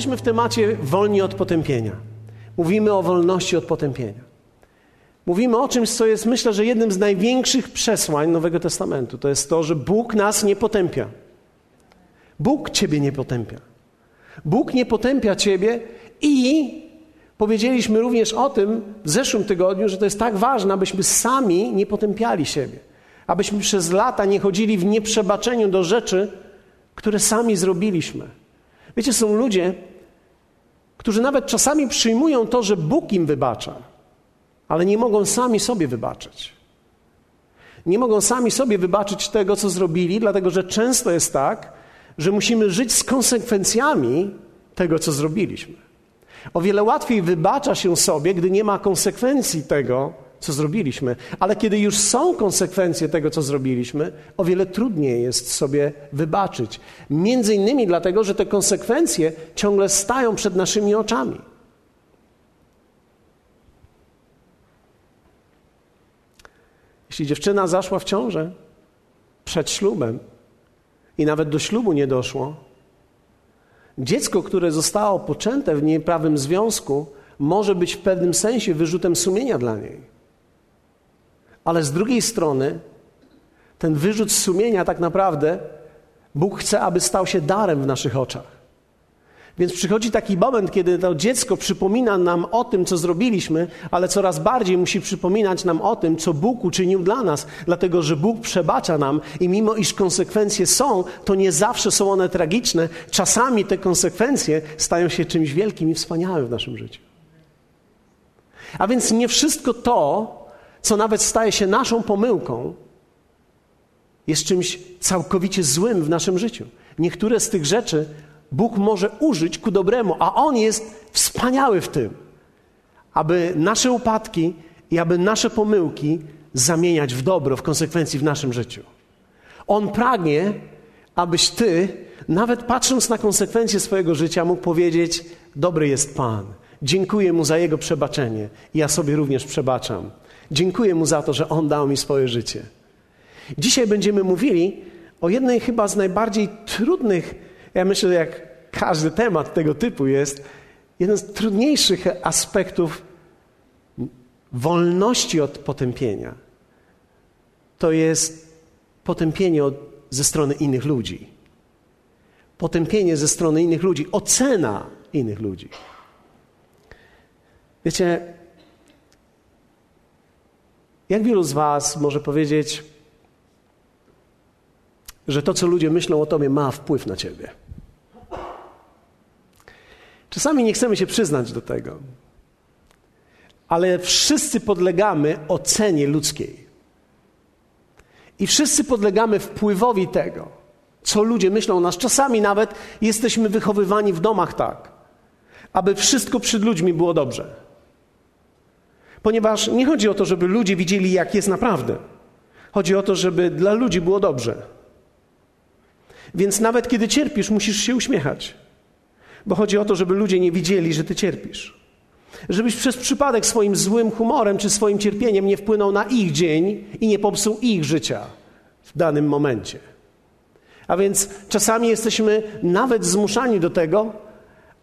Jesteśmy w temacie wolni od potępienia. Mówimy o wolności od potępienia. Mówimy o czymś, co jest, myślę, że jednym z największych przesłań Nowego Testamentu. To jest to, że Bóg nas nie potępia. Bóg ciebie nie potępia. Bóg nie potępia ciebie i powiedzieliśmy również o tym w zeszłym tygodniu, że to jest tak ważne, abyśmy sami nie potępiali siebie. Abyśmy przez lata nie chodzili w nieprzebaczeniu do rzeczy, które sami zrobiliśmy. Wiecie, są ludzie, którzy nawet czasami przyjmują to, że Bóg im wybacza, ale nie mogą sami sobie wybaczyć. Nie mogą sami sobie wybaczyć tego, co zrobili, dlatego że często jest tak, że musimy żyć z konsekwencjami tego, co zrobiliśmy. O wiele łatwiej wybacza się sobie, gdy nie ma konsekwencji tego, co zrobiliśmy. Ale kiedy już są konsekwencje tego, co zrobiliśmy, o wiele trudniej jest sobie wybaczyć. Między innymi dlatego, że te konsekwencje ciągle stają przed naszymi oczami. Jeśli dziewczyna zaszła w ciążę przed ślubem i nawet do ślubu nie doszło, dziecko, które zostało poczęte w nieprawym związku, może być w pewnym sensie wyrzutem sumienia dla niej. Ale z drugiej strony, ten wyrzut sumienia tak naprawdę Bóg chce, aby stał się darem w naszych oczach. Więc przychodzi taki moment, kiedy to dziecko przypomina nam o tym, co zrobiliśmy, ale coraz bardziej musi przypominać nam o tym, co Bóg uczynił dla nas, dlatego że Bóg przebacza nam i mimo iż konsekwencje są, to nie zawsze są one tragiczne. Czasami te konsekwencje stają się czymś wielkim i wspaniałym w naszym życiu. A więc nie wszystko to, co nawet staje się naszą pomyłką, jest czymś całkowicie złym w naszym życiu. Niektóre z tych rzeczy Bóg może użyć ku dobremu, a On jest wspaniały w tym, aby nasze upadki i aby nasze pomyłki zamieniać w dobro w konsekwencji w naszym życiu. On pragnie, abyś ty, nawet patrząc na konsekwencje swojego życia, mógł powiedzieć: Dobry jest Pan. Dziękuję Mu za Jego przebaczenie. Ja sobie również przebaczam. Dziękuję Mu za to, że On dał mi swoje życie. Dzisiaj będziemy mówili o jednej chyba z najbardziej trudnych ja myślę, że jak każdy temat tego typu jest, jeden z trudniejszych aspektów wolności od potępienia to jest potępienie od, ze strony innych ludzi. Potępienie ze strony innych ludzi, ocena innych ludzi. Wiecie, jak wielu z Was może powiedzieć, że to, co ludzie myślą o Tobie, ma wpływ na Ciebie? Czasami nie chcemy się przyznać do tego, ale wszyscy podlegamy ocenie ludzkiej. I wszyscy podlegamy wpływowi tego, co ludzie myślą o nas. Czasami nawet jesteśmy wychowywani w domach tak, aby wszystko przed ludźmi było dobrze. Ponieważ nie chodzi o to, żeby ludzie widzieli, jak jest naprawdę. Chodzi o to, żeby dla ludzi było dobrze. Więc nawet kiedy cierpisz, musisz się uśmiechać. Bo chodzi o to, żeby ludzie nie widzieli, że ty cierpisz. Żebyś przez przypadek swoim złym humorem czy swoim cierpieniem nie wpłynął na ich dzień i nie popsuł ich życia w danym momencie. A więc czasami jesteśmy nawet zmuszani do tego,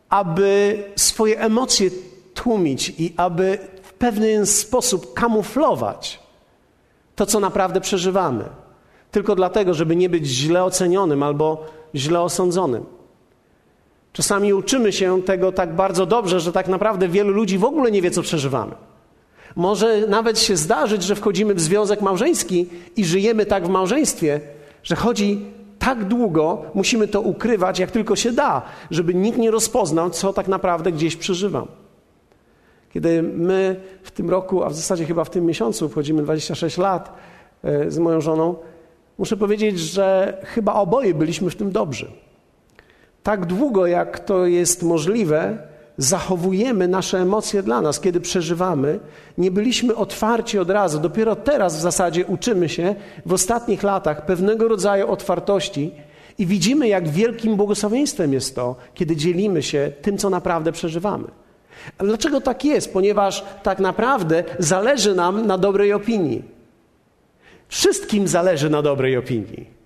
aby swoje emocje tłumić i aby pewien sposób kamuflować to, co naprawdę przeżywamy. Tylko dlatego, żeby nie być źle ocenionym albo źle osądzonym. Czasami uczymy się tego tak bardzo dobrze, że tak naprawdę wielu ludzi w ogóle nie wie, co przeżywamy. Może nawet się zdarzyć, że wchodzimy w związek małżeński i żyjemy tak w małżeństwie, że chodzi tak długo, musimy to ukrywać, jak tylko się da, żeby nikt nie rozpoznał, co tak naprawdę gdzieś przeżywam. Kiedy my w tym roku, a w zasadzie chyba w tym miesiącu, wchodzimy 26 lat e, z moją żoną, muszę powiedzieć, że chyba oboje byliśmy w tym dobrzy tak długo, jak to jest możliwe, zachowujemy nasze emocje dla nas, kiedy przeżywamy. Nie byliśmy otwarci od razu. Dopiero teraz w zasadzie uczymy się w ostatnich latach pewnego rodzaju otwartości i widzimy, jak wielkim błogosławieństwem jest to, kiedy dzielimy się tym, co naprawdę przeżywamy. Dlaczego tak jest? Ponieważ tak naprawdę zależy nam na dobrej opinii. Wszystkim zależy na dobrej opinii.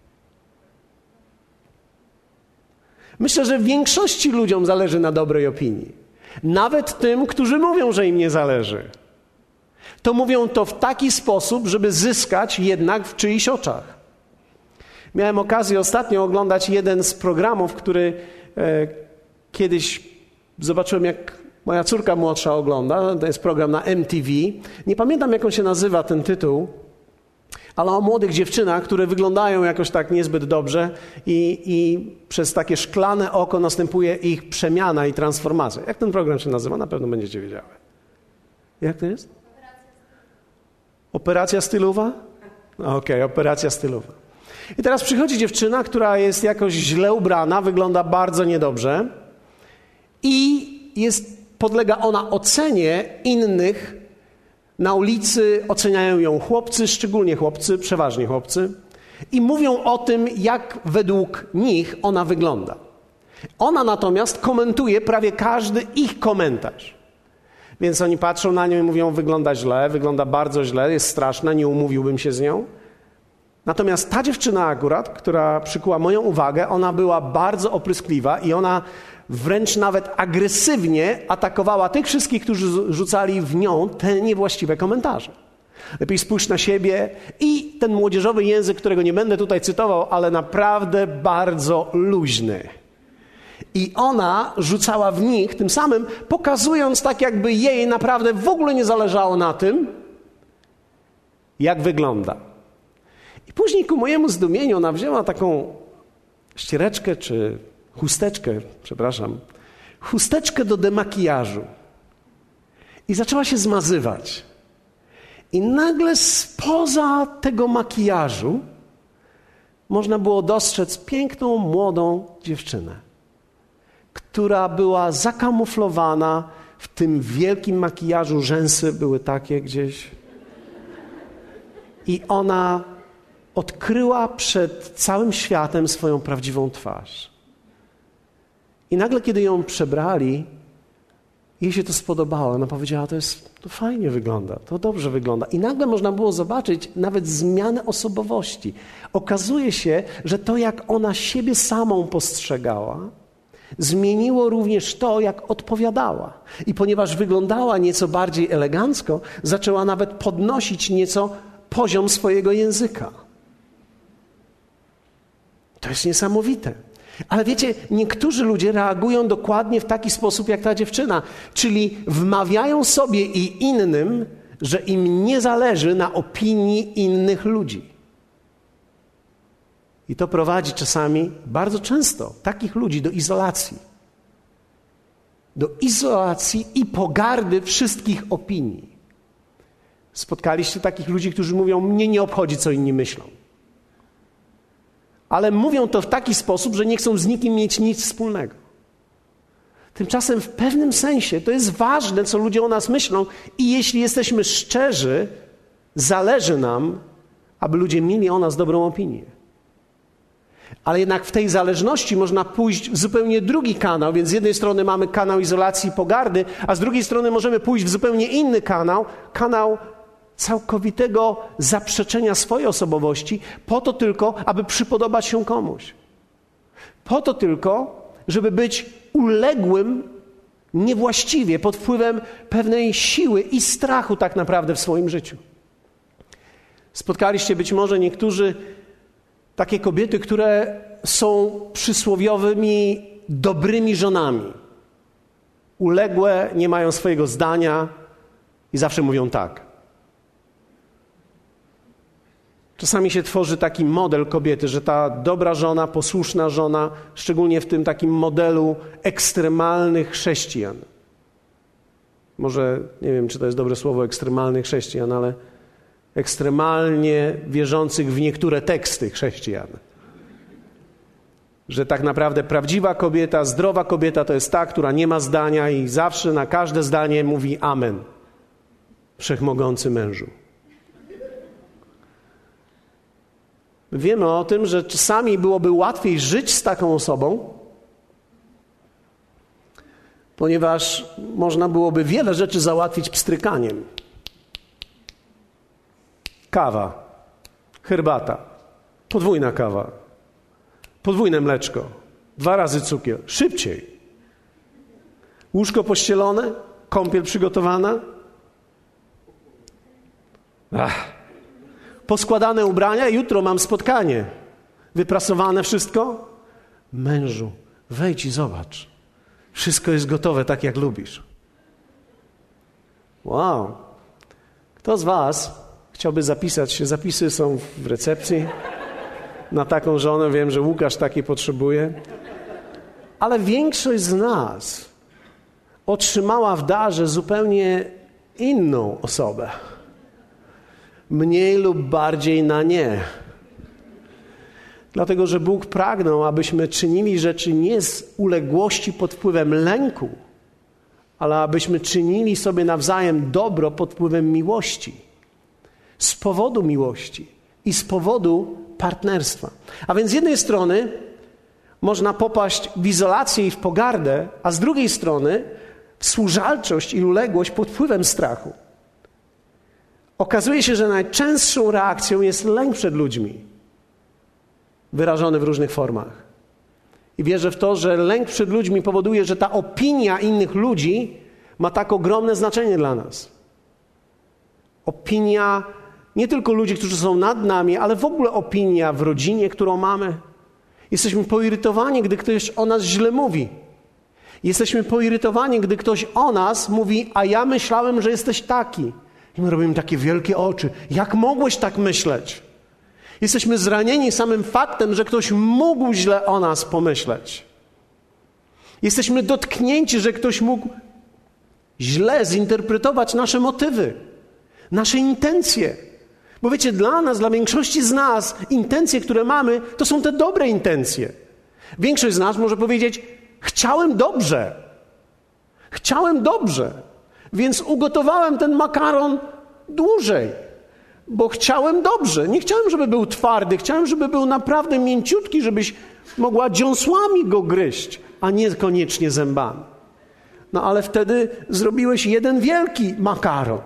Myślę, że większości ludziom zależy na dobrej opinii. Nawet tym, którzy mówią, że im nie zależy. To mówią to w taki sposób, żeby zyskać jednak w czyichś oczach. Miałem okazję ostatnio oglądać jeden z programów, który e, kiedyś zobaczyłem, jak moja córka młodsza ogląda. To jest program na MTV. Nie pamiętam, jak on się nazywa, ten tytuł, ale o młodych dziewczynach, które wyglądają jakoś tak niezbyt dobrze i, i przez takie szklane oko następuje ich przemiana i transformacja. Jak ten program się nazywa? Na pewno będziecie wiedziały. Jak to jest? Operacja stylowa? Okej, okay, operacja stylowa. I teraz przychodzi dziewczyna, która jest jakoś źle ubrana, wygląda bardzo niedobrze i jest, podlega ona ocenie innych na ulicy, oceniają ją chłopcy, szczególnie chłopcy, przeważnie chłopcy i mówią o tym, jak według nich ona wygląda. Ona natomiast komentuje prawie każdy ich komentarz. Więc oni patrzą na nią i mówią: Wygląda źle, wygląda bardzo źle, jest straszna, nie umówiłbym się z nią. Natomiast ta dziewczyna akurat, która przykuła moją uwagę, ona była bardzo opryskliwa i ona wręcz nawet agresywnie atakowała tych wszystkich, którzy rzucali w nią te niewłaściwe komentarze. Lepiej spójrz na siebie i ten młodzieżowy język, którego nie będę tutaj cytował, ale naprawdę bardzo luźny. I ona rzucała w nich, tym samym pokazując tak, jakby jej naprawdę w ogóle nie zależało na tym, jak wygląda. I później ku mojemu zdumieniu ona wzięła taką ściereczkę czy chusteczkę, przepraszam, chusteczkę do demakijażu i zaczęła się zmazywać. I nagle spoza tego makijażu można było dostrzec piękną, młodą dziewczynę, która była zakamuflowana w tym wielkim makijażu. Rzęsy były takie gdzieś. I ona odkryła przed całym światem swoją prawdziwą twarz. I nagle, kiedy ją przebrali, jej się to spodobało. Ona powiedziała, to, jest, to fajnie wygląda, to dobrze wygląda. I nagle można było zobaczyć nawet zmianę osobowości. Okazuje się, że to, jak ona siebie samą postrzegała, zmieniło również to, jak odpowiadała. I ponieważ wyglądała nieco bardziej elegancko, zaczęła nawet podnosić nieco poziom swojego języka. To jest niesamowite. Ale wiecie, niektórzy ludzie reagują dokładnie w taki sposób jak ta dziewczyna, czyli wmawiają sobie i innym, że im nie zależy na opinii innych ludzi. I to prowadzi czasami, bardzo często, takich ludzi do izolacji. Do izolacji i pogardy wszystkich opinii. Spotkaliście takich ludzi, którzy mówią: Mnie nie obchodzi, co inni myślą ale mówią to w taki sposób, że nie chcą z nikim mieć nic wspólnego. Tymczasem w pewnym sensie to jest ważne, co ludzie o nas myślą, i jeśli jesteśmy szczerzy, zależy nam, aby ludzie mieli o nas dobrą opinię. Ale jednak w tej zależności można pójść w zupełnie drugi kanał, więc z jednej strony mamy kanał izolacji i pogardy, a z drugiej strony możemy pójść w zupełnie inny kanał, kanał całkowitego zaprzeczenia swojej osobowości, po to tylko, aby przypodobać się komuś. Po to tylko, żeby być uległym niewłaściwie pod wpływem pewnej siły i strachu, tak naprawdę w swoim życiu. Spotkaliście być może niektórzy takie kobiety, które są przysłowiowymi dobrymi żonami. Uległe, nie mają swojego zdania i zawsze mówią tak. Czasami się tworzy taki model kobiety, że ta dobra żona, posłuszna żona, szczególnie w tym takim modelu ekstremalnych chrześcijan. Może nie wiem, czy to jest dobre słowo ekstremalnych chrześcijan, ale ekstremalnie wierzących w niektóre teksty chrześcijan. Że tak naprawdę prawdziwa kobieta, zdrowa kobieta to jest ta, która nie ma zdania i zawsze na każde zdanie mówi Amen. Wszechmogący mężu. Wiemy o tym, że czasami byłoby łatwiej żyć z taką osobą, ponieważ można byłoby wiele rzeczy załatwić pstrykaniem. Kawa, herbata, podwójna kawa, podwójne mleczko, Dwa razy cukier. Szybciej. Łóżko pościelone, kąpiel przygotowana. Ach. Poskładane ubrania, jutro mam spotkanie. Wyprasowane wszystko? Mężu, wejdź i zobacz. Wszystko jest gotowe tak, jak lubisz. Wow. Kto z Was chciałby zapisać się? Zapisy są w recepcji na taką żonę. Wiem, że Łukasz takiej potrzebuje. Ale większość z nas otrzymała w darze zupełnie inną osobę. Mniej lub bardziej na nie. Dlatego, że Bóg pragnął, abyśmy czynili rzeczy nie z uległości pod wpływem lęku, ale abyśmy czynili sobie nawzajem dobro pod wpływem miłości. Z powodu miłości i z powodu partnerstwa. A więc z jednej strony można popaść w izolację i w pogardę, a z drugiej strony w służalczość i uległość pod wpływem strachu. Okazuje się, że najczęstszą reakcją jest lęk przed ludźmi, wyrażony w różnych formach. I wierzę w to, że lęk przed ludźmi powoduje, że ta opinia innych ludzi ma tak ogromne znaczenie dla nas. Opinia nie tylko ludzi, którzy są nad nami, ale w ogóle opinia w rodzinie, którą mamy. Jesteśmy poirytowani, gdy ktoś o nas źle mówi. Jesteśmy poirytowani, gdy ktoś o nas mówi, a ja myślałem, że jesteś taki. I my robimy takie wielkie oczy. Jak mogłeś tak myśleć? Jesteśmy zranieni samym faktem, że ktoś mógł źle o nas pomyśleć. Jesteśmy dotknięci, że ktoś mógł źle zinterpretować nasze motywy, nasze intencje. Bo wiecie, dla nas, dla większości z nas, intencje, które mamy, to są te dobre intencje. Większość z nas może powiedzieć: Chciałem dobrze. Chciałem dobrze. Więc ugotowałem ten makaron dłużej, bo chciałem dobrze. Nie chciałem, żeby był twardy, chciałem, żeby był naprawdę mięciutki, żebyś mogła dziąsłami go gryźć, a nie koniecznie zębami. No ale wtedy zrobiłeś jeden wielki makaron,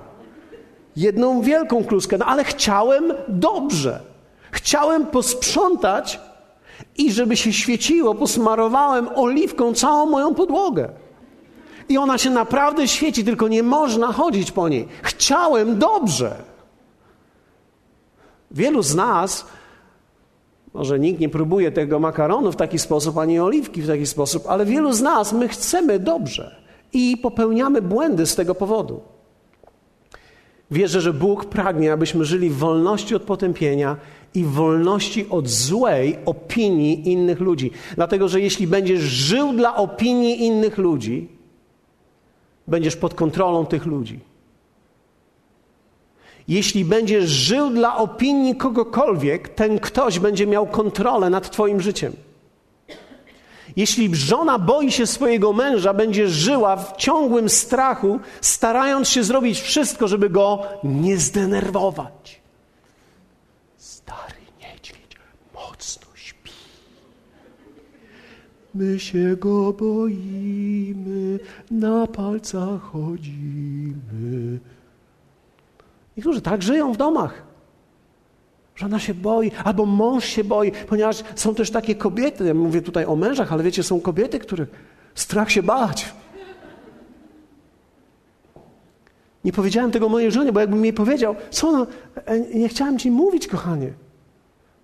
jedną wielką kluskę, no ale chciałem dobrze. Chciałem posprzątać i żeby się świeciło, posmarowałem oliwką całą moją podłogę. I ona się naprawdę świeci, tylko nie można chodzić po niej. Chciałem dobrze. Wielu z nas, może nikt nie próbuje tego makaronu w taki sposób, ani oliwki w taki sposób, ale wielu z nas, my chcemy dobrze i popełniamy błędy z tego powodu. Wierzę, że Bóg pragnie, abyśmy żyli w wolności od potępienia i w wolności od złej opinii innych ludzi. Dlatego, że jeśli będziesz żył dla opinii innych ludzi, będziesz pod kontrolą tych ludzi. Jeśli będziesz żył dla opinii kogokolwiek, ten ktoś będzie miał kontrolę nad Twoim życiem. Jeśli żona boi się swojego męża, będzie żyła w ciągłym strachu, starając się zrobić wszystko, żeby go nie zdenerwować. My się go boimy, na palcach chodzimy. Niektórzy tak żyją w domach. Żona się boi, albo mąż się boi, ponieważ są też takie kobiety, ja mówię tutaj o mężach, ale wiecie, są kobiety, których strach się bać. Nie powiedziałem tego mojej żonie, bo jakbym jej powiedział, co no, e, nie chciałem ci mówić, kochanie.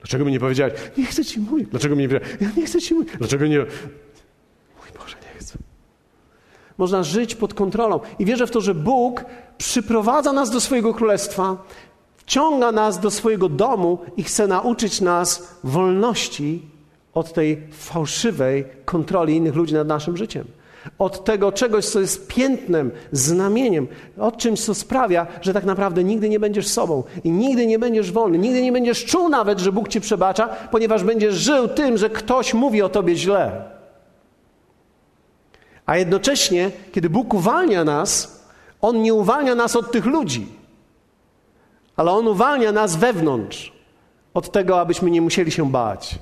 Dlaczego mi nie powiedziałeś? Nie chcę ci mówić. Dlaczego mi nie powiedziałeś? Ja nie chcę ci mówić. Dlaczego nie? Mój Boże, nie chcę. Można żyć pod kontrolą. I wierzę w to, że Bóg przyprowadza nas do swojego królestwa, wciąga nas do swojego domu i chce nauczyć nas wolności od tej fałszywej kontroli innych ludzi nad naszym życiem. Od tego czegoś, co jest piętnem, znamieniem, od czymś, co sprawia, że tak naprawdę nigdy nie będziesz sobą i nigdy nie będziesz wolny, nigdy nie będziesz czuł nawet, że Bóg ci przebacza, ponieważ będziesz żył tym, że ktoś mówi o tobie źle. A jednocześnie, kiedy Bóg uwalnia nas, On nie uwalnia nas od tych ludzi ale On uwalnia nas wewnątrz od tego, abyśmy nie musieli się bać.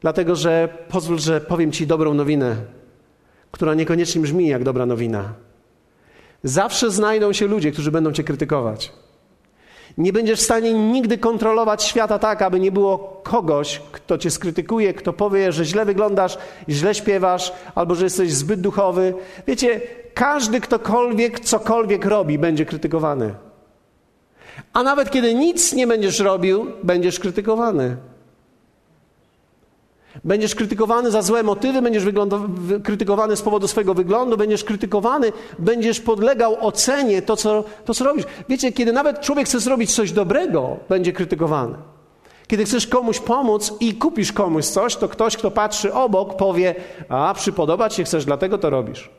Dlatego, że pozwól, że powiem Ci dobrą nowinę, która niekoniecznie brzmi jak dobra nowina. Zawsze znajdą się ludzie, którzy będą Cię krytykować. Nie będziesz w stanie nigdy kontrolować świata tak, aby nie było kogoś, kto cię skrytykuje, kto powie, że źle wyglądasz, źle śpiewasz, albo że jesteś zbyt duchowy. Wiecie, każdy ktokolwiek cokolwiek robi, będzie krytykowany. A nawet kiedy nic nie będziesz robił, będziesz krytykowany. Będziesz krytykowany za złe motywy, będziesz krytykowany z powodu swojego wyglądu, będziesz krytykowany, będziesz podlegał ocenie to co, to, co robisz. Wiecie, kiedy nawet człowiek chce zrobić coś dobrego, będzie krytykowany. Kiedy chcesz komuś pomóc i kupisz komuś coś, to ktoś, kto patrzy obok, powie: A, przypodobać się chcesz, dlatego to robisz.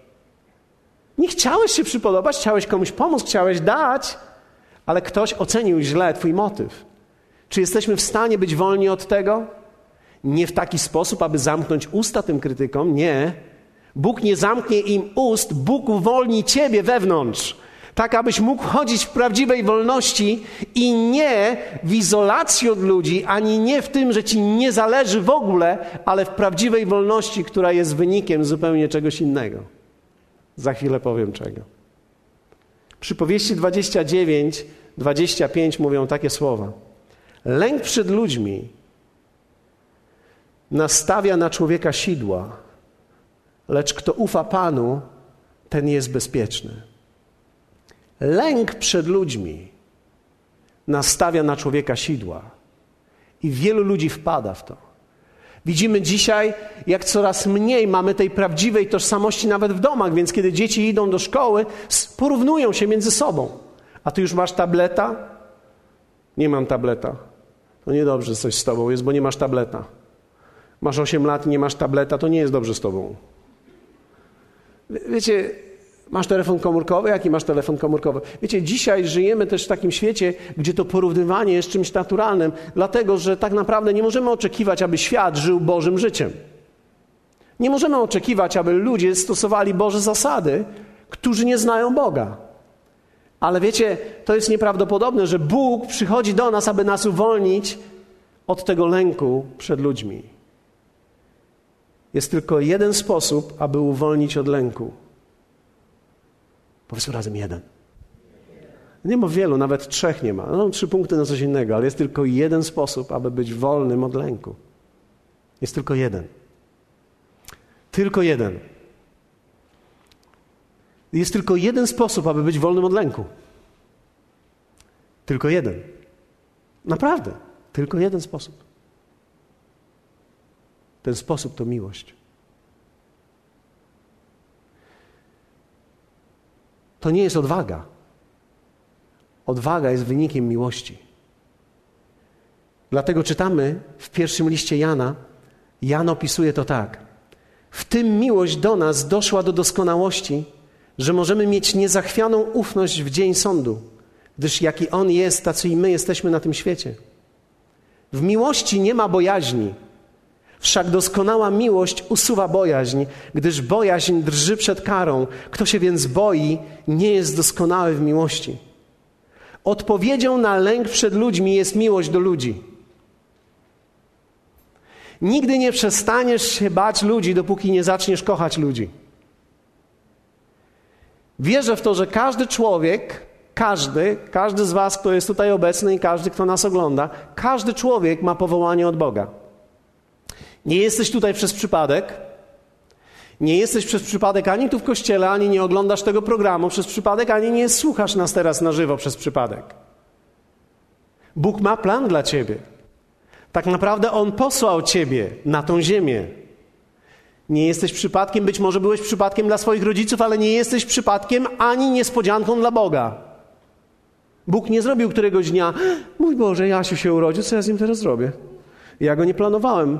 Nie chciałeś się przypodobać, chciałeś komuś pomóc, chciałeś dać, ale ktoś ocenił źle Twój motyw. Czy jesteśmy w stanie być wolni od tego? Nie w taki sposób, aby zamknąć usta tym krytykom, nie. Bóg nie zamknie im ust, Bóg uwolni Ciebie wewnątrz. Tak, abyś mógł chodzić w prawdziwej wolności i nie w izolacji od ludzi, ani nie w tym, że ci nie zależy w ogóle, ale w prawdziwej wolności, która jest wynikiem zupełnie czegoś innego. Za chwilę powiem czego. Przypowieści 29, 25 mówią takie słowa. Lęk przed ludźmi nastawia na człowieka sidła, lecz kto ufa Panu, ten jest bezpieczny. Lęk przed ludźmi nastawia na człowieka sidła i wielu ludzi wpada w to. Widzimy dzisiaj, jak coraz mniej mamy tej prawdziwej tożsamości nawet w domach, więc kiedy dzieci idą do szkoły, porównują się między sobą. A ty już masz tableta? Nie mam tableta. To niedobrze coś z tobą jest, bo nie masz tableta. Masz 8 lat i nie masz tableta, to nie jest dobrze z tobą. Wiecie, masz telefon komórkowy? Jaki masz telefon komórkowy? Wiecie, dzisiaj żyjemy też w takim świecie, gdzie to porównywanie jest czymś naturalnym, dlatego że tak naprawdę nie możemy oczekiwać, aby świat żył Bożym życiem. Nie możemy oczekiwać, aby ludzie stosowali Boże zasady, którzy nie znają Boga. Ale wiecie, to jest nieprawdopodobne, że Bóg przychodzi do nas, aby nas uwolnić od tego lęku przed ludźmi. Jest tylko jeden sposób, aby uwolnić od lęku. Powiedzmy razem jeden. Nie ma wielu, nawet trzech nie ma. No, trzy punkty na coś innego, ale jest tylko jeden sposób, aby być wolnym od lęku. Jest tylko jeden. Tylko jeden. Jest tylko jeden sposób, aby być wolnym od lęku. Tylko jeden. Naprawdę. Tylko jeden sposób. Ten sposób to miłość. To nie jest odwaga. Odwaga jest wynikiem miłości. Dlatego czytamy w pierwszym liście Jana, Jan opisuje to tak. W tym miłość do nas doszła do doskonałości, że możemy mieć niezachwianą ufność w dzień sądu, gdyż jaki On jest, tacy i my jesteśmy na tym świecie. W miłości nie ma bojaźni, Wszak doskonała miłość usuwa bojaźń, gdyż bojaźń drży przed karą. Kto się więc boi, nie jest doskonały w miłości. Odpowiedzią na lęk przed ludźmi jest miłość do ludzi. Nigdy nie przestaniesz się bać ludzi, dopóki nie zaczniesz kochać ludzi. Wierzę w to, że każdy człowiek, każdy, każdy z Was, kto jest tutaj obecny i każdy, kto nas ogląda, każdy człowiek ma powołanie od Boga. Nie jesteś tutaj przez przypadek. Nie jesteś przez przypadek ani tu w kościele, ani nie oglądasz tego programu przez przypadek, ani nie słuchasz nas teraz na żywo przez przypadek. Bóg ma plan dla ciebie. Tak naprawdę On posłał ciebie na tą ziemię. Nie jesteś przypadkiem, być może byłeś przypadkiem dla swoich rodziców, ale nie jesteś przypadkiem ani niespodzianką dla Boga. Bóg nie zrobił któregoś dnia, mój Boże, Jasiu się urodził, co ja z nim teraz zrobię? Ja go nie planowałem.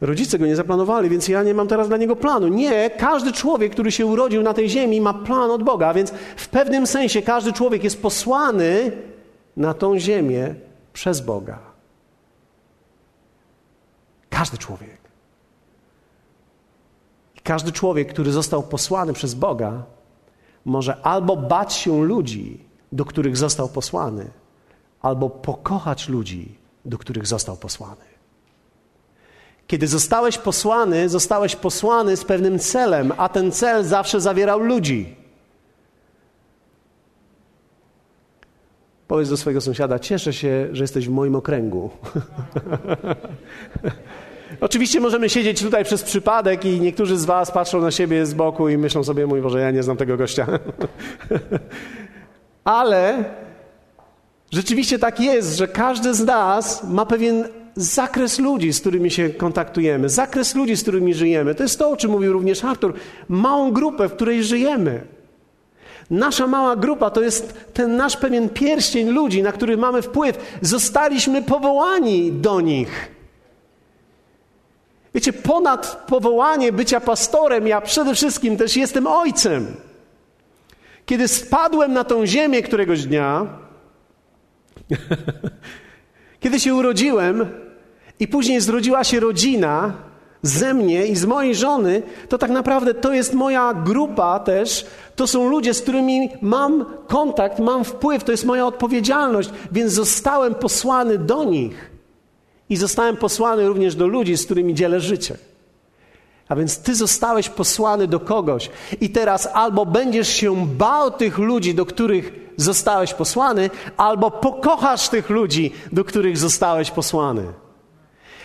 Rodzice go nie zaplanowali, więc ja nie mam teraz dla niego planu. Nie, każdy człowiek, który się urodził na tej ziemi, ma plan od Boga, więc w pewnym sensie każdy człowiek jest posłany na tą ziemię przez Boga. Każdy człowiek. Każdy człowiek, który został posłany przez Boga, może albo bać się ludzi, do których został posłany, albo pokochać ludzi, do których został posłany. Kiedy zostałeś posłany, zostałeś posłany z pewnym celem, a ten cel zawsze zawierał ludzi. Powiedz do swojego sąsiada: Cieszę się, że jesteś w moim okręgu. Oczywiście możemy siedzieć tutaj przez przypadek i niektórzy z Was patrzą na siebie z boku i myślą sobie: Mój Boże, ja nie znam tego gościa. Ale rzeczywiście tak jest, że każdy z nas ma pewien zakres ludzi, z którymi się kontaktujemy, zakres ludzi, z którymi żyjemy. To jest to, o czym mówił również Artur. Małą grupę, w której żyjemy. Nasza mała grupa to jest ten nasz pewien pierścień ludzi, na który mamy wpływ. Zostaliśmy powołani do nich. Wiecie, ponad powołanie bycia pastorem, ja przede wszystkim też jestem ojcem. Kiedy spadłem na tą ziemię któregoś dnia, kiedy się urodziłem i później zrodziła się rodzina ze mnie i z mojej żony, to tak naprawdę to jest moja grupa też. To są ludzie, z którymi mam kontakt, mam wpływ, to jest moja odpowiedzialność, więc zostałem posłany do nich. I zostałem posłany również do ludzi, z którymi dzielę życie. A więc ty zostałeś posłany do kogoś i teraz albo będziesz się bał tych ludzi, do których zostałeś posłany, albo pokochasz tych ludzi, do których zostałeś posłany.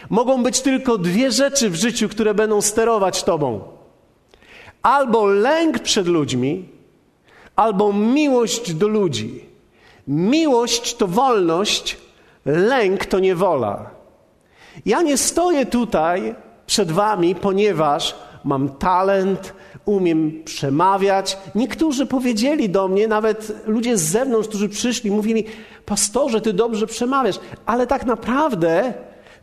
Mogą być tylko dwie rzeczy w życiu, które będą sterować tobą: albo lęk przed ludźmi, albo miłość do ludzi. Miłość to wolność, lęk to niewola. Ja nie stoję tutaj przed Wami, ponieważ mam talent, umiem przemawiać. Niektórzy powiedzieli do mnie, nawet ludzie z zewnątrz, którzy przyszli, mówili: Pastorze, ty dobrze przemawiasz, ale tak naprawdę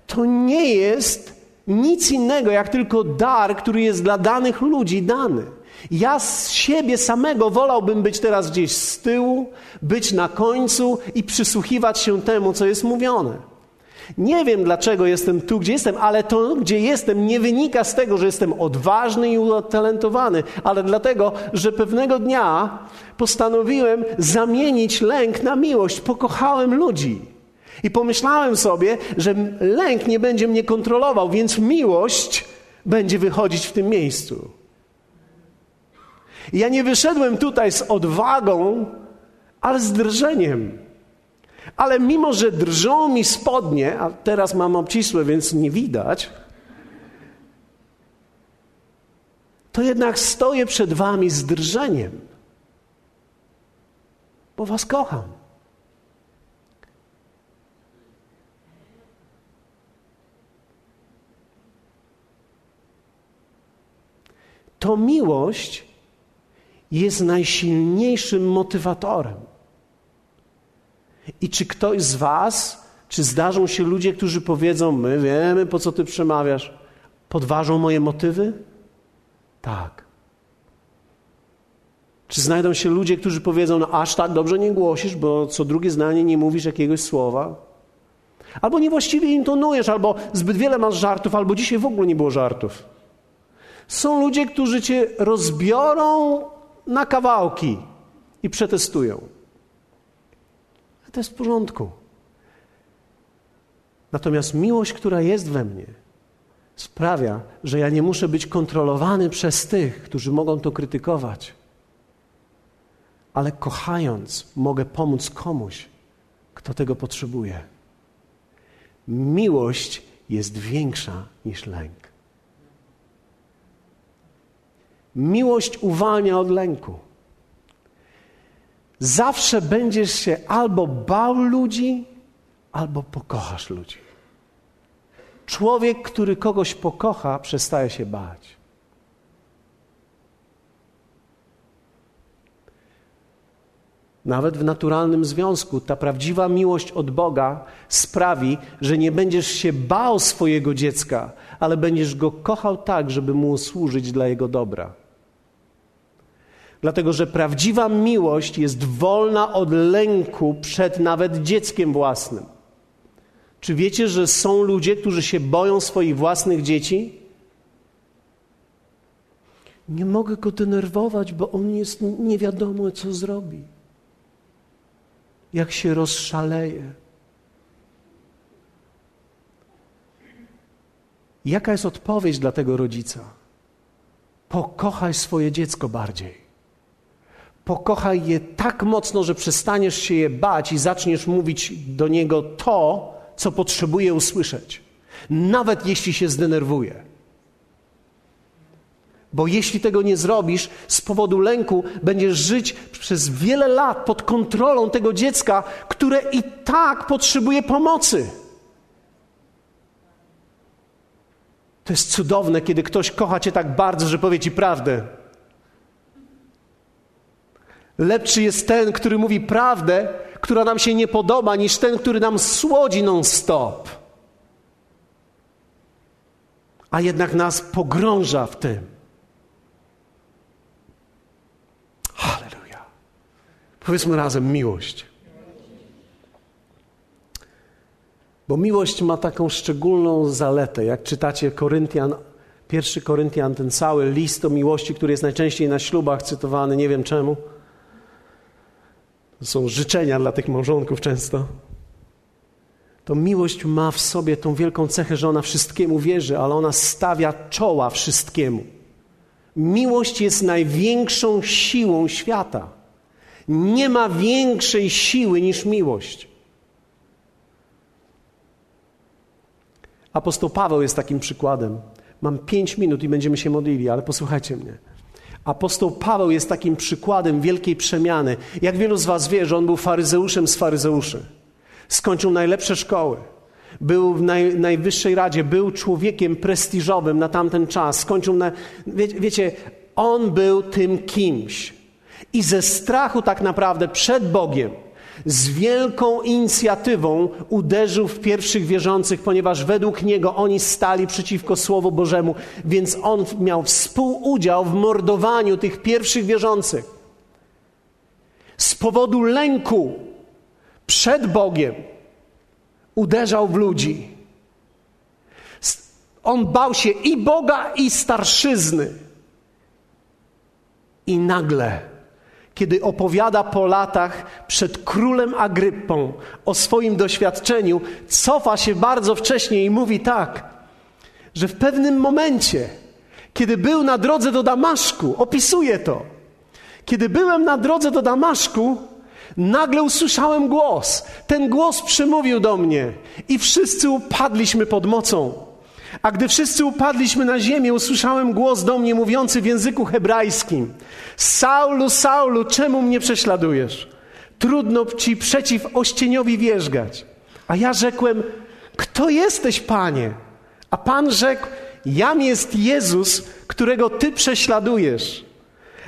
to nie jest nic innego, jak tylko dar, który jest dla danych ludzi dany. Ja z siebie samego wolałbym być teraz gdzieś z tyłu, być na końcu i przysłuchiwać się temu, co jest mówione. Nie wiem, dlaczego jestem tu, gdzie jestem, ale to, gdzie jestem, nie wynika z tego, że jestem odważny i utalentowany, ale dlatego, że pewnego dnia postanowiłem zamienić lęk na miłość. Pokochałem ludzi. I pomyślałem sobie, że lęk nie będzie mnie kontrolował, więc miłość będzie wychodzić w tym miejscu. ja nie wyszedłem tutaj z odwagą, ale z drżeniem. Ale mimo, że drżą mi spodnie, a teraz mam obcisłe, więc nie widać, to jednak stoję przed wami z drżeniem, bo was kocham. To miłość jest najsilniejszym motywatorem. I czy ktoś z Was, czy zdarzą się ludzie, którzy powiedzą: My wiemy, po co Ty przemawiasz, podważą moje motywy? Tak. Czy znajdą się ludzie, którzy powiedzą: No, aż tak dobrze nie głosisz, bo co drugie zdanie nie mówisz jakiegoś słowa? Albo niewłaściwie intonujesz, albo zbyt wiele masz żartów, albo dzisiaj w ogóle nie było żartów. Są ludzie, którzy cię rozbiorą na kawałki i przetestują to jest w porządku. Natomiast miłość, która jest we mnie, sprawia, że ja nie muszę być kontrolowany przez tych, którzy mogą to krytykować. Ale kochając, mogę pomóc komuś, kto tego potrzebuje. Miłość jest większa niż lęk. Miłość uwalnia od lęku zawsze będziesz się albo bał ludzi, albo pokochasz ludzi. Człowiek, który kogoś pokocha, przestaje się bać. Nawet w naturalnym związku ta prawdziwa miłość od Boga sprawi, że nie będziesz się bał swojego dziecka, ale będziesz go kochał tak, żeby mu służyć dla jego dobra. Dlatego, że prawdziwa miłość jest wolna od lęku przed nawet dzieckiem własnym. Czy wiecie, że są ludzie, którzy się boją swoich własnych dzieci? Nie mogę go denerwować, bo on jest nie wiadomo, co zrobi. Jak się rozszaleje. Jaka jest odpowiedź dla tego rodzica? Pokochaj swoje dziecko bardziej. Pokochaj je tak mocno, że przestaniesz się je bać i zaczniesz mówić do niego to, co potrzebuje usłyszeć, nawet jeśli się zdenerwuje. Bo jeśli tego nie zrobisz, z powodu lęku będziesz żyć przez wiele lat pod kontrolą tego dziecka, które i tak potrzebuje pomocy. To jest cudowne, kiedy ktoś kocha cię tak bardzo, że powie ci prawdę. Lepszy jest ten, który mówi prawdę, która nam się nie podoba, niż ten, który nam słodzi non-stop. A jednak nas pogrąża w tym. Halleluja. Powiedzmy razem miłość. Bo miłość ma taką szczególną zaletę. Jak czytacie Koryntian, pierwszy Koryntian, ten cały list o miłości, który jest najczęściej na ślubach cytowany, nie wiem czemu. To są życzenia dla tych małżonków często. To miłość ma w sobie tą wielką cechę, że ona wszystkiemu wierzy, ale ona stawia czoła wszystkiemu. Miłość jest największą siłą świata. Nie ma większej siły niż miłość. Apostoł Paweł jest takim przykładem. Mam pięć minut i będziemy się modlili, ale posłuchajcie mnie. Apostoł Paweł jest takim przykładem wielkiej przemiany. Jak wielu z Was wie, że on był faryzeuszem z faryzeuszy. Skończył najlepsze szkoły. Był w naj, najwyższej radzie, był człowiekiem prestiżowym na tamten czas. Skończył na. Wie, wiecie, on był tym kimś. I ze strachu tak naprawdę przed Bogiem z wielką inicjatywą uderzył w pierwszych wierzących, ponieważ według niego oni stali przeciwko Słowu Bożemu, więc on miał współudział w mordowaniu tych pierwszych wierzących. Z powodu lęku przed Bogiem uderzał w ludzi. On bał się i Boga, i starszyzny. I nagle kiedy opowiada po latach przed królem Agryppą o swoim doświadczeniu, cofa się bardzo wcześnie i mówi tak, że w pewnym momencie, kiedy był na drodze do Damaszku, opisuje to, kiedy byłem na drodze do Damaszku, nagle usłyszałem głos. Ten głos przemówił do mnie i wszyscy upadliśmy pod mocą. A gdy wszyscy upadliśmy na ziemię, usłyszałem głos do mnie mówiący w języku hebrajskim: Saulu, Saulu, czemu mnie prześladujesz? Trudno ci przeciw ościeniowi wierzgać. A ja rzekłem: Kto jesteś, panie? A pan rzekł: Jam jest Jezus, którego ty prześladujesz.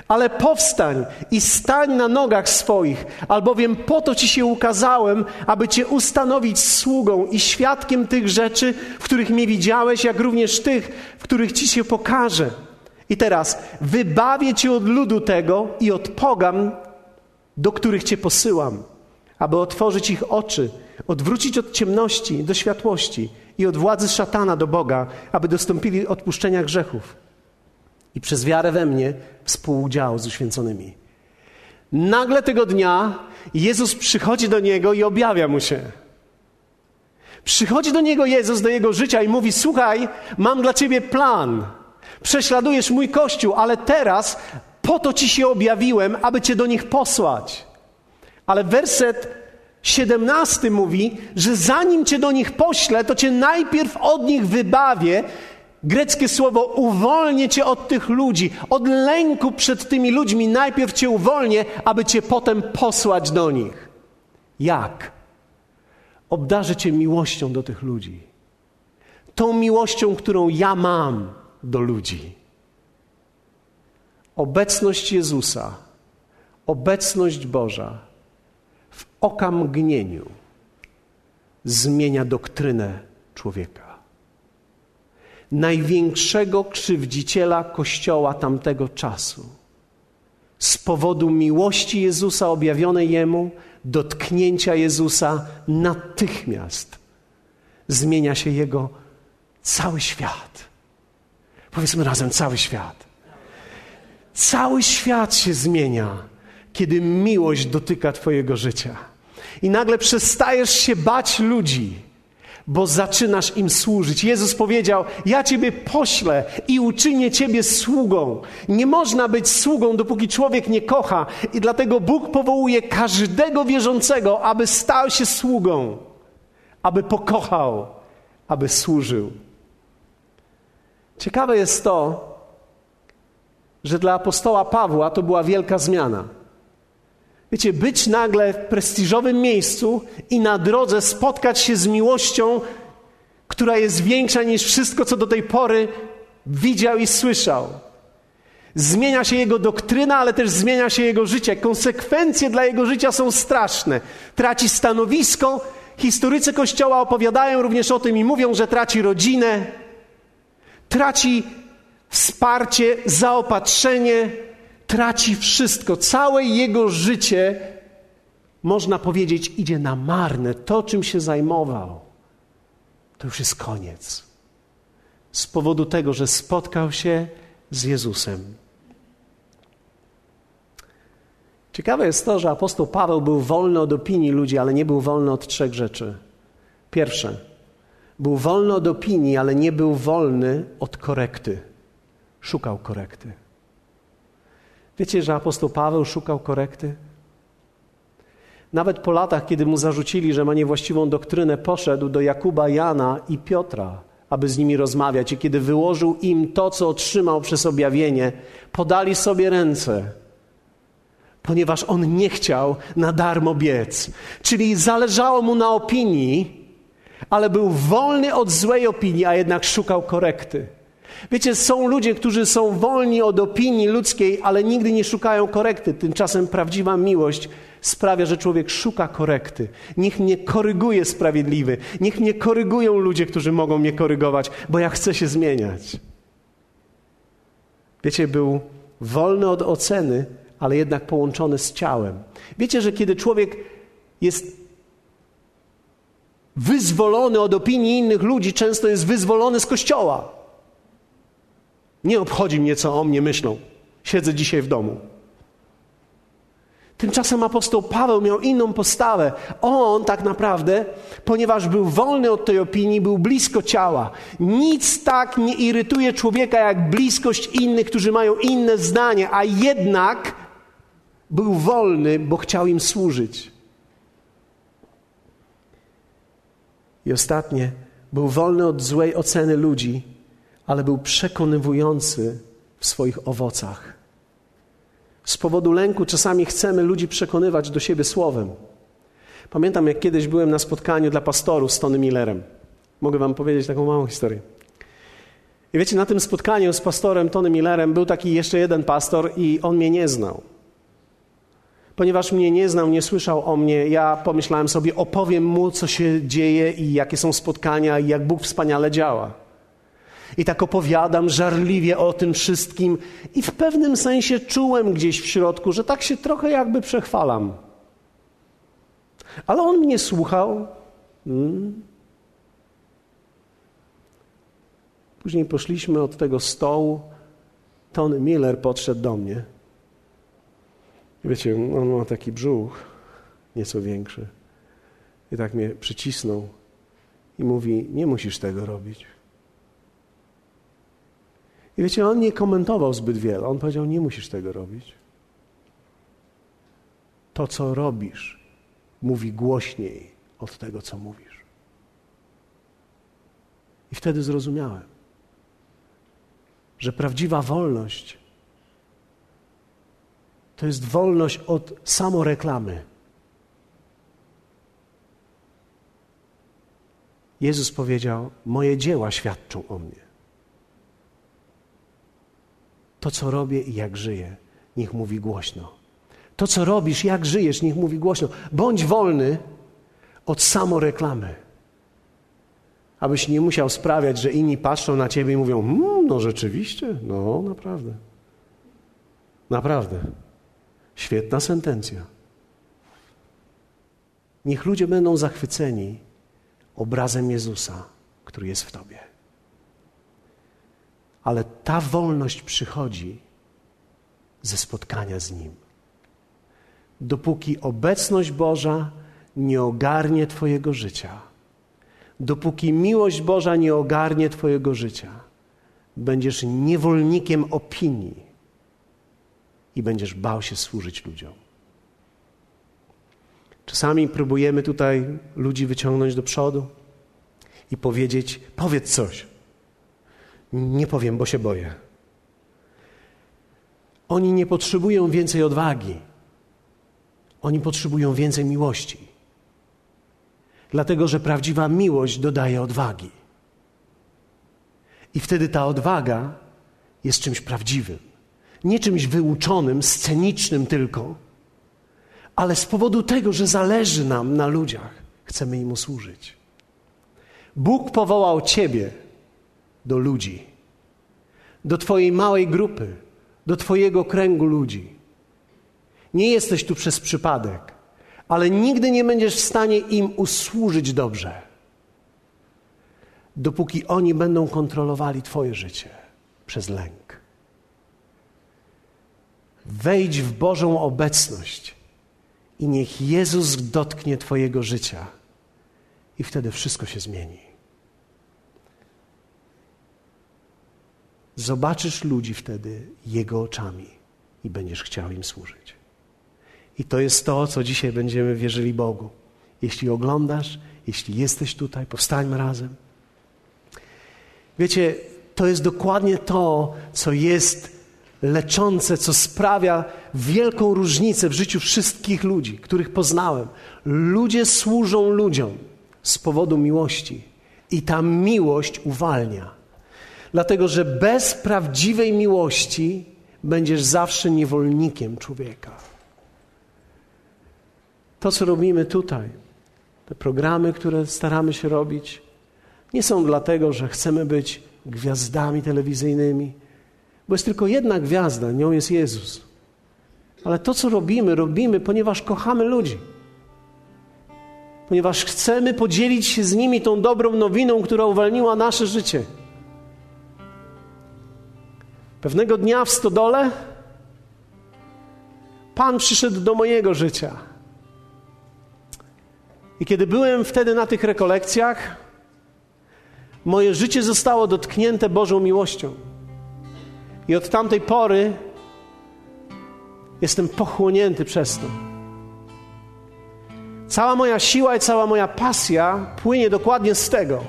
Ale powstań i stań na nogach swoich, albowiem po to ci się ukazałem, aby cię ustanowić sługą i świadkiem tych rzeczy, w których mnie widziałeś, jak również tych, w których ci się pokażę. I teraz wybawię cię od ludu tego i od pogan, do których cię posyłam, aby otworzyć ich oczy, odwrócić od ciemności do światłości i od władzy szatana do Boga, aby dostąpili odpuszczenia grzechów i przez wiarę we mnie współudziału z uświęconymi. Nagle tego dnia Jezus przychodzi do niego i objawia mu się. Przychodzi do niego Jezus, do jego życia i mówi: Słuchaj, mam dla ciebie plan. Prześladujesz mój kościół, ale teraz po to ci się objawiłem, aby cię do nich posłać. Ale werset 17 mówi, że zanim cię do nich poślę, to cię najpierw od nich wybawię Greckie słowo uwolnię cię od tych ludzi, od lęku przed tymi ludźmi. Najpierw cię uwolnię, aby cię potem posłać do nich. Jak? Obdarzę cię miłością do tych ludzi. Tą miłością, którą ja mam do ludzi. Obecność Jezusa, obecność Boża w okamgnieniu zmienia doktrynę człowieka największego krzywdziciela Kościoła tamtego czasu. Z powodu miłości Jezusa objawionej Jemu, dotknięcia Jezusa, natychmiast zmienia się Jego cały świat. Powiedzmy razem, cały świat. Cały świat się zmienia, kiedy miłość dotyka Twojego życia. I nagle przestajesz się bać ludzi bo zaczynasz im służyć. Jezus powiedział: Ja Ciebie poślę i uczynię Ciebie sługą. Nie można być sługą, dopóki człowiek nie kocha, i dlatego Bóg powołuje każdego wierzącego, aby stał się sługą, aby pokochał, aby służył. Ciekawe jest to, że dla apostoła Pawła to była wielka zmiana. Wiecie, być nagle w prestiżowym miejscu i na drodze spotkać się z miłością, która jest większa niż wszystko, co do tej pory widział i słyszał. Zmienia się jego doktryna, ale też zmienia się jego życie. Konsekwencje dla jego życia są straszne. Traci stanowisko. Historycy Kościoła opowiadają również o tym i mówią, że traci rodzinę, traci wsparcie, zaopatrzenie, traci wszystko. Całe jego życie, można powiedzieć, idzie na marne. To, czym się zajmował, to już jest koniec. Z powodu tego, że spotkał się z Jezusem. Ciekawe jest to, że apostoł Paweł był wolny od opinii ludzi, ale nie był wolny od trzech rzeczy. Pierwsze, był wolny od opinii, ale nie był wolny od korekty. Szukał korekty. Wiecie, że apostoł Paweł szukał korekty? Nawet po latach, kiedy mu zarzucili, że ma niewłaściwą doktrynę, poszedł do Jakuba, Jana i Piotra, aby z nimi rozmawiać. I kiedy wyłożył im to, co otrzymał przez objawienie, podali sobie ręce, ponieważ on nie chciał na darmo biec. Czyli zależało mu na opinii, ale był wolny od złej opinii, a jednak szukał korekty. Wiecie, są ludzie, którzy są wolni od opinii ludzkiej, ale nigdy nie szukają korekty. Tymczasem prawdziwa miłość sprawia, że człowiek szuka korekty. Niech mnie koryguje sprawiedliwy. Niech mnie korygują ludzie, którzy mogą mnie korygować, bo ja chcę się zmieniać. Wiecie, był wolny od oceny, ale jednak połączony z ciałem. Wiecie, że kiedy człowiek jest wyzwolony od opinii innych ludzi, często jest wyzwolony z kościoła. Nie obchodzi mnie, co o mnie myślą. Siedzę dzisiaj w domu. Tymczasem apostoł Paweł miał inną postawę. On tak naprawdę, ponieważ był wolny od tej opinii, był blisko ciała. Nic tak nie irytuje człowieka jak bliskość innych, którzy mają inne zdanie, a jednak był wolny, bo chciał im służyć. I ostatnie, był wolny od złej oceny ludzi, ale był przekonywujący w swoich owocach. Z powodu lęku czasami chcemy ludzi przekonywać do siebie słowem. Pamiętam, jak kiedyś byłem na spotkaniu dla pastorów z Tony Millerem. Mogę wam powiedzieć taką małą historię. I wiecie, na tym spotkaniu z pastorem Tony Millerem był taki jeszcze jeden pastor i on mnie nie znał. Ponieważ mnie nie znał, nie słyszał o mnie, ja pomyślałem sobie, opowiem mu, co się dzieje i jakie są spotkania i jak Bóg wspaniale działa. I tak opowiadam żarliwie o tym wszystkim, i w pewnym sensie czułem gdzieś w środku, że tak się trochę jakby przechwalam. Ale on mnie słuchał. Hmm. Później poszliśmy od tego stołu. Tony Miller podszedł do mnie. Wiecie, on ma taki brzuch, nieco większy. I tak mnie przycisnął i mówi: Nie musisz tego robić. I wiecie, on nie komentował zbyt wiele. On powiedział: Nie musisz tego robić. To, co robisz, mówi głośniej od tego, co mówisz. I wtedy zrozumiałem, że prawdziwa wolność to jest wolność od samoreklamy. Jezus powiedział: Moje dzieła świadczą o mnie. To, co robię i jak żyję, niech mówi głośno. To, co robisz, jak żyjesz, niech mówi głośno. Bądź wolny od samoreklamy. Abyś nie musiał sprawiać, że inni patrzą na ciebie i mówią: mmm, No rzeczywiście, no naprawdę. Naprawdę. Świetna sentencja. Niech ludzie będą zachwyceni obrazem Jezusa, który jest w Tobie. Ale ta wolność przychodzi ze spotkania z Nim. Dopóki obecność Boża nie ogarnie Twojego życia, Dopóki miłość Boża nie ogarnie Twojego życia, będziesz niewolnikiem opinii i będziesz bał się służyć ludziom. Czasami próbujemy tutaj ludzi wyciągnąć do przodu i powiedzieć: Powiedz coś. Nie powiem, bo się boję. Oni nie potrzebują więcej odwagi. Oni potrzebują więcej miłości. Dlatego, że prawdziwa miłość dodaje odwagi. I wtedy ta odwaga jest czymś prawdziwym. Nie czymś wyuczonym, scenicznym tylko, ale z powodu tego, że zależy nam na ludziach, chcemy im usłużyć. Bóg powołał Ciebie do ludzi, do Twojej małej grupy, do Twojego kręgu ludzi. Nie jesteś tu przez przypadek, ale nigdy nie będziesz w stanie im usłużyć dobrze, dopóki oni będą kontrolowali Twoje życie przez lęk. Wejdź w Bożą obecność i niech Jezus dotknie Twojego życia, i wtedy wszystko się zmieni. Zobaczysz ludzi wtedy Jego oczami i będziesz chciał im służyć. I to jest to, co dzisiaj będziemy wierzyli Bogu. Jeśli oglądasz, jeśli jesteś tutaj, powstańmy razem. Wiecie, to jest dokładnie to, co jest leczące, co sprawia wielką różnicę w życiu wszystkich ludzi, których poznałem. Ludzie służą ludziom z powodu miłości i ta miłość uwalnia. Dlatego, że bez prawdziwej miłości będziesz zawsze niewolnikiem człowieka. To, co robimy tutaj, te programy, które staramy się robić, nie są dlatego, że chcemy być gwiazdami telewizyjnymi, bo jest tylko jedna gwiazda, nią jest Jezus. Ale to, co robimy, robimy, ponieważ kochamy ludzi. Ponieważ chcemy podzielić się z nimi tą dobrą nowiną, która uwalniła nasze życie. Pewnego dnia w stodole Pan przyszedł do mojego życia. I kiedy byłem wtedy na tych rekolekcjach, moje życie zostało dotknięte Bożą miłością. I od tamtej pory jestem pochłonięty przez to. Cała moja siła i cała moja pasja płynie dokładnie z tego.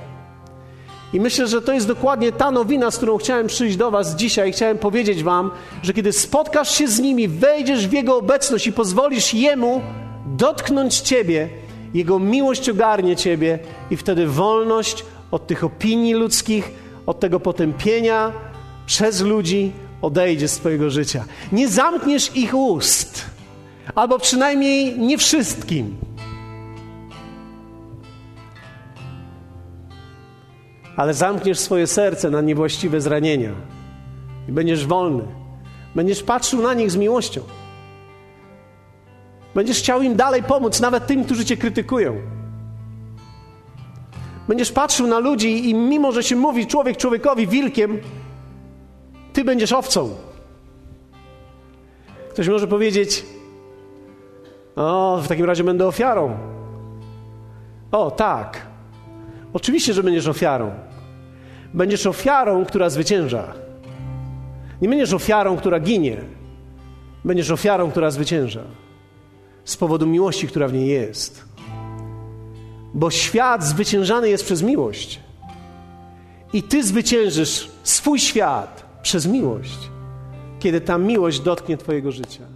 I myślę, że to jest dokładnie ta nowina, z którą chciałem przyjść do Was dzisiaj. Chciałem powiedzieć Wam, że kiedy spotkasz się z nimi, wejdziesz w Jego obecność i pozwolisz Jemu dotknąć Ciebie, Jego miłość ogarnie Ciebie, i wtedy wolność od tych opinii ludzkich, od tego potępienia przez ludzi odejdzie z Twojego życia. Nie zamkniesz ich ust, albo przynajmniej nie wszystkim. Ale zamkniesz swoje serce na niewłaściwe zranienia i będziesz wolny. Będziesz patrzył na nich z miłością. Będziesz chciał im dalej pomóc, nawet tym, którzy cię krytykują. Będziesz patrzył na ludzi i mimo, że się mówi człowiek człowiekowi wilkiem, ty będziesz owcą. Ktoś może powiedzieć: O, w takim razie będę ofiarą. O, tak. Oczywiście, że będziesz ofiarą. Będziesz ofiarą, która zwycięża. Nie będziesz ofiarą, która ginie. Będziesz ofiarą, która zwycięża. Z powodu miłości, która w niej jest. Bo świat zwyciężany jest przez miłość. I ty zwyciężysz swój świat przez miłość, kiedy ta miłość dotknie Twojego życia.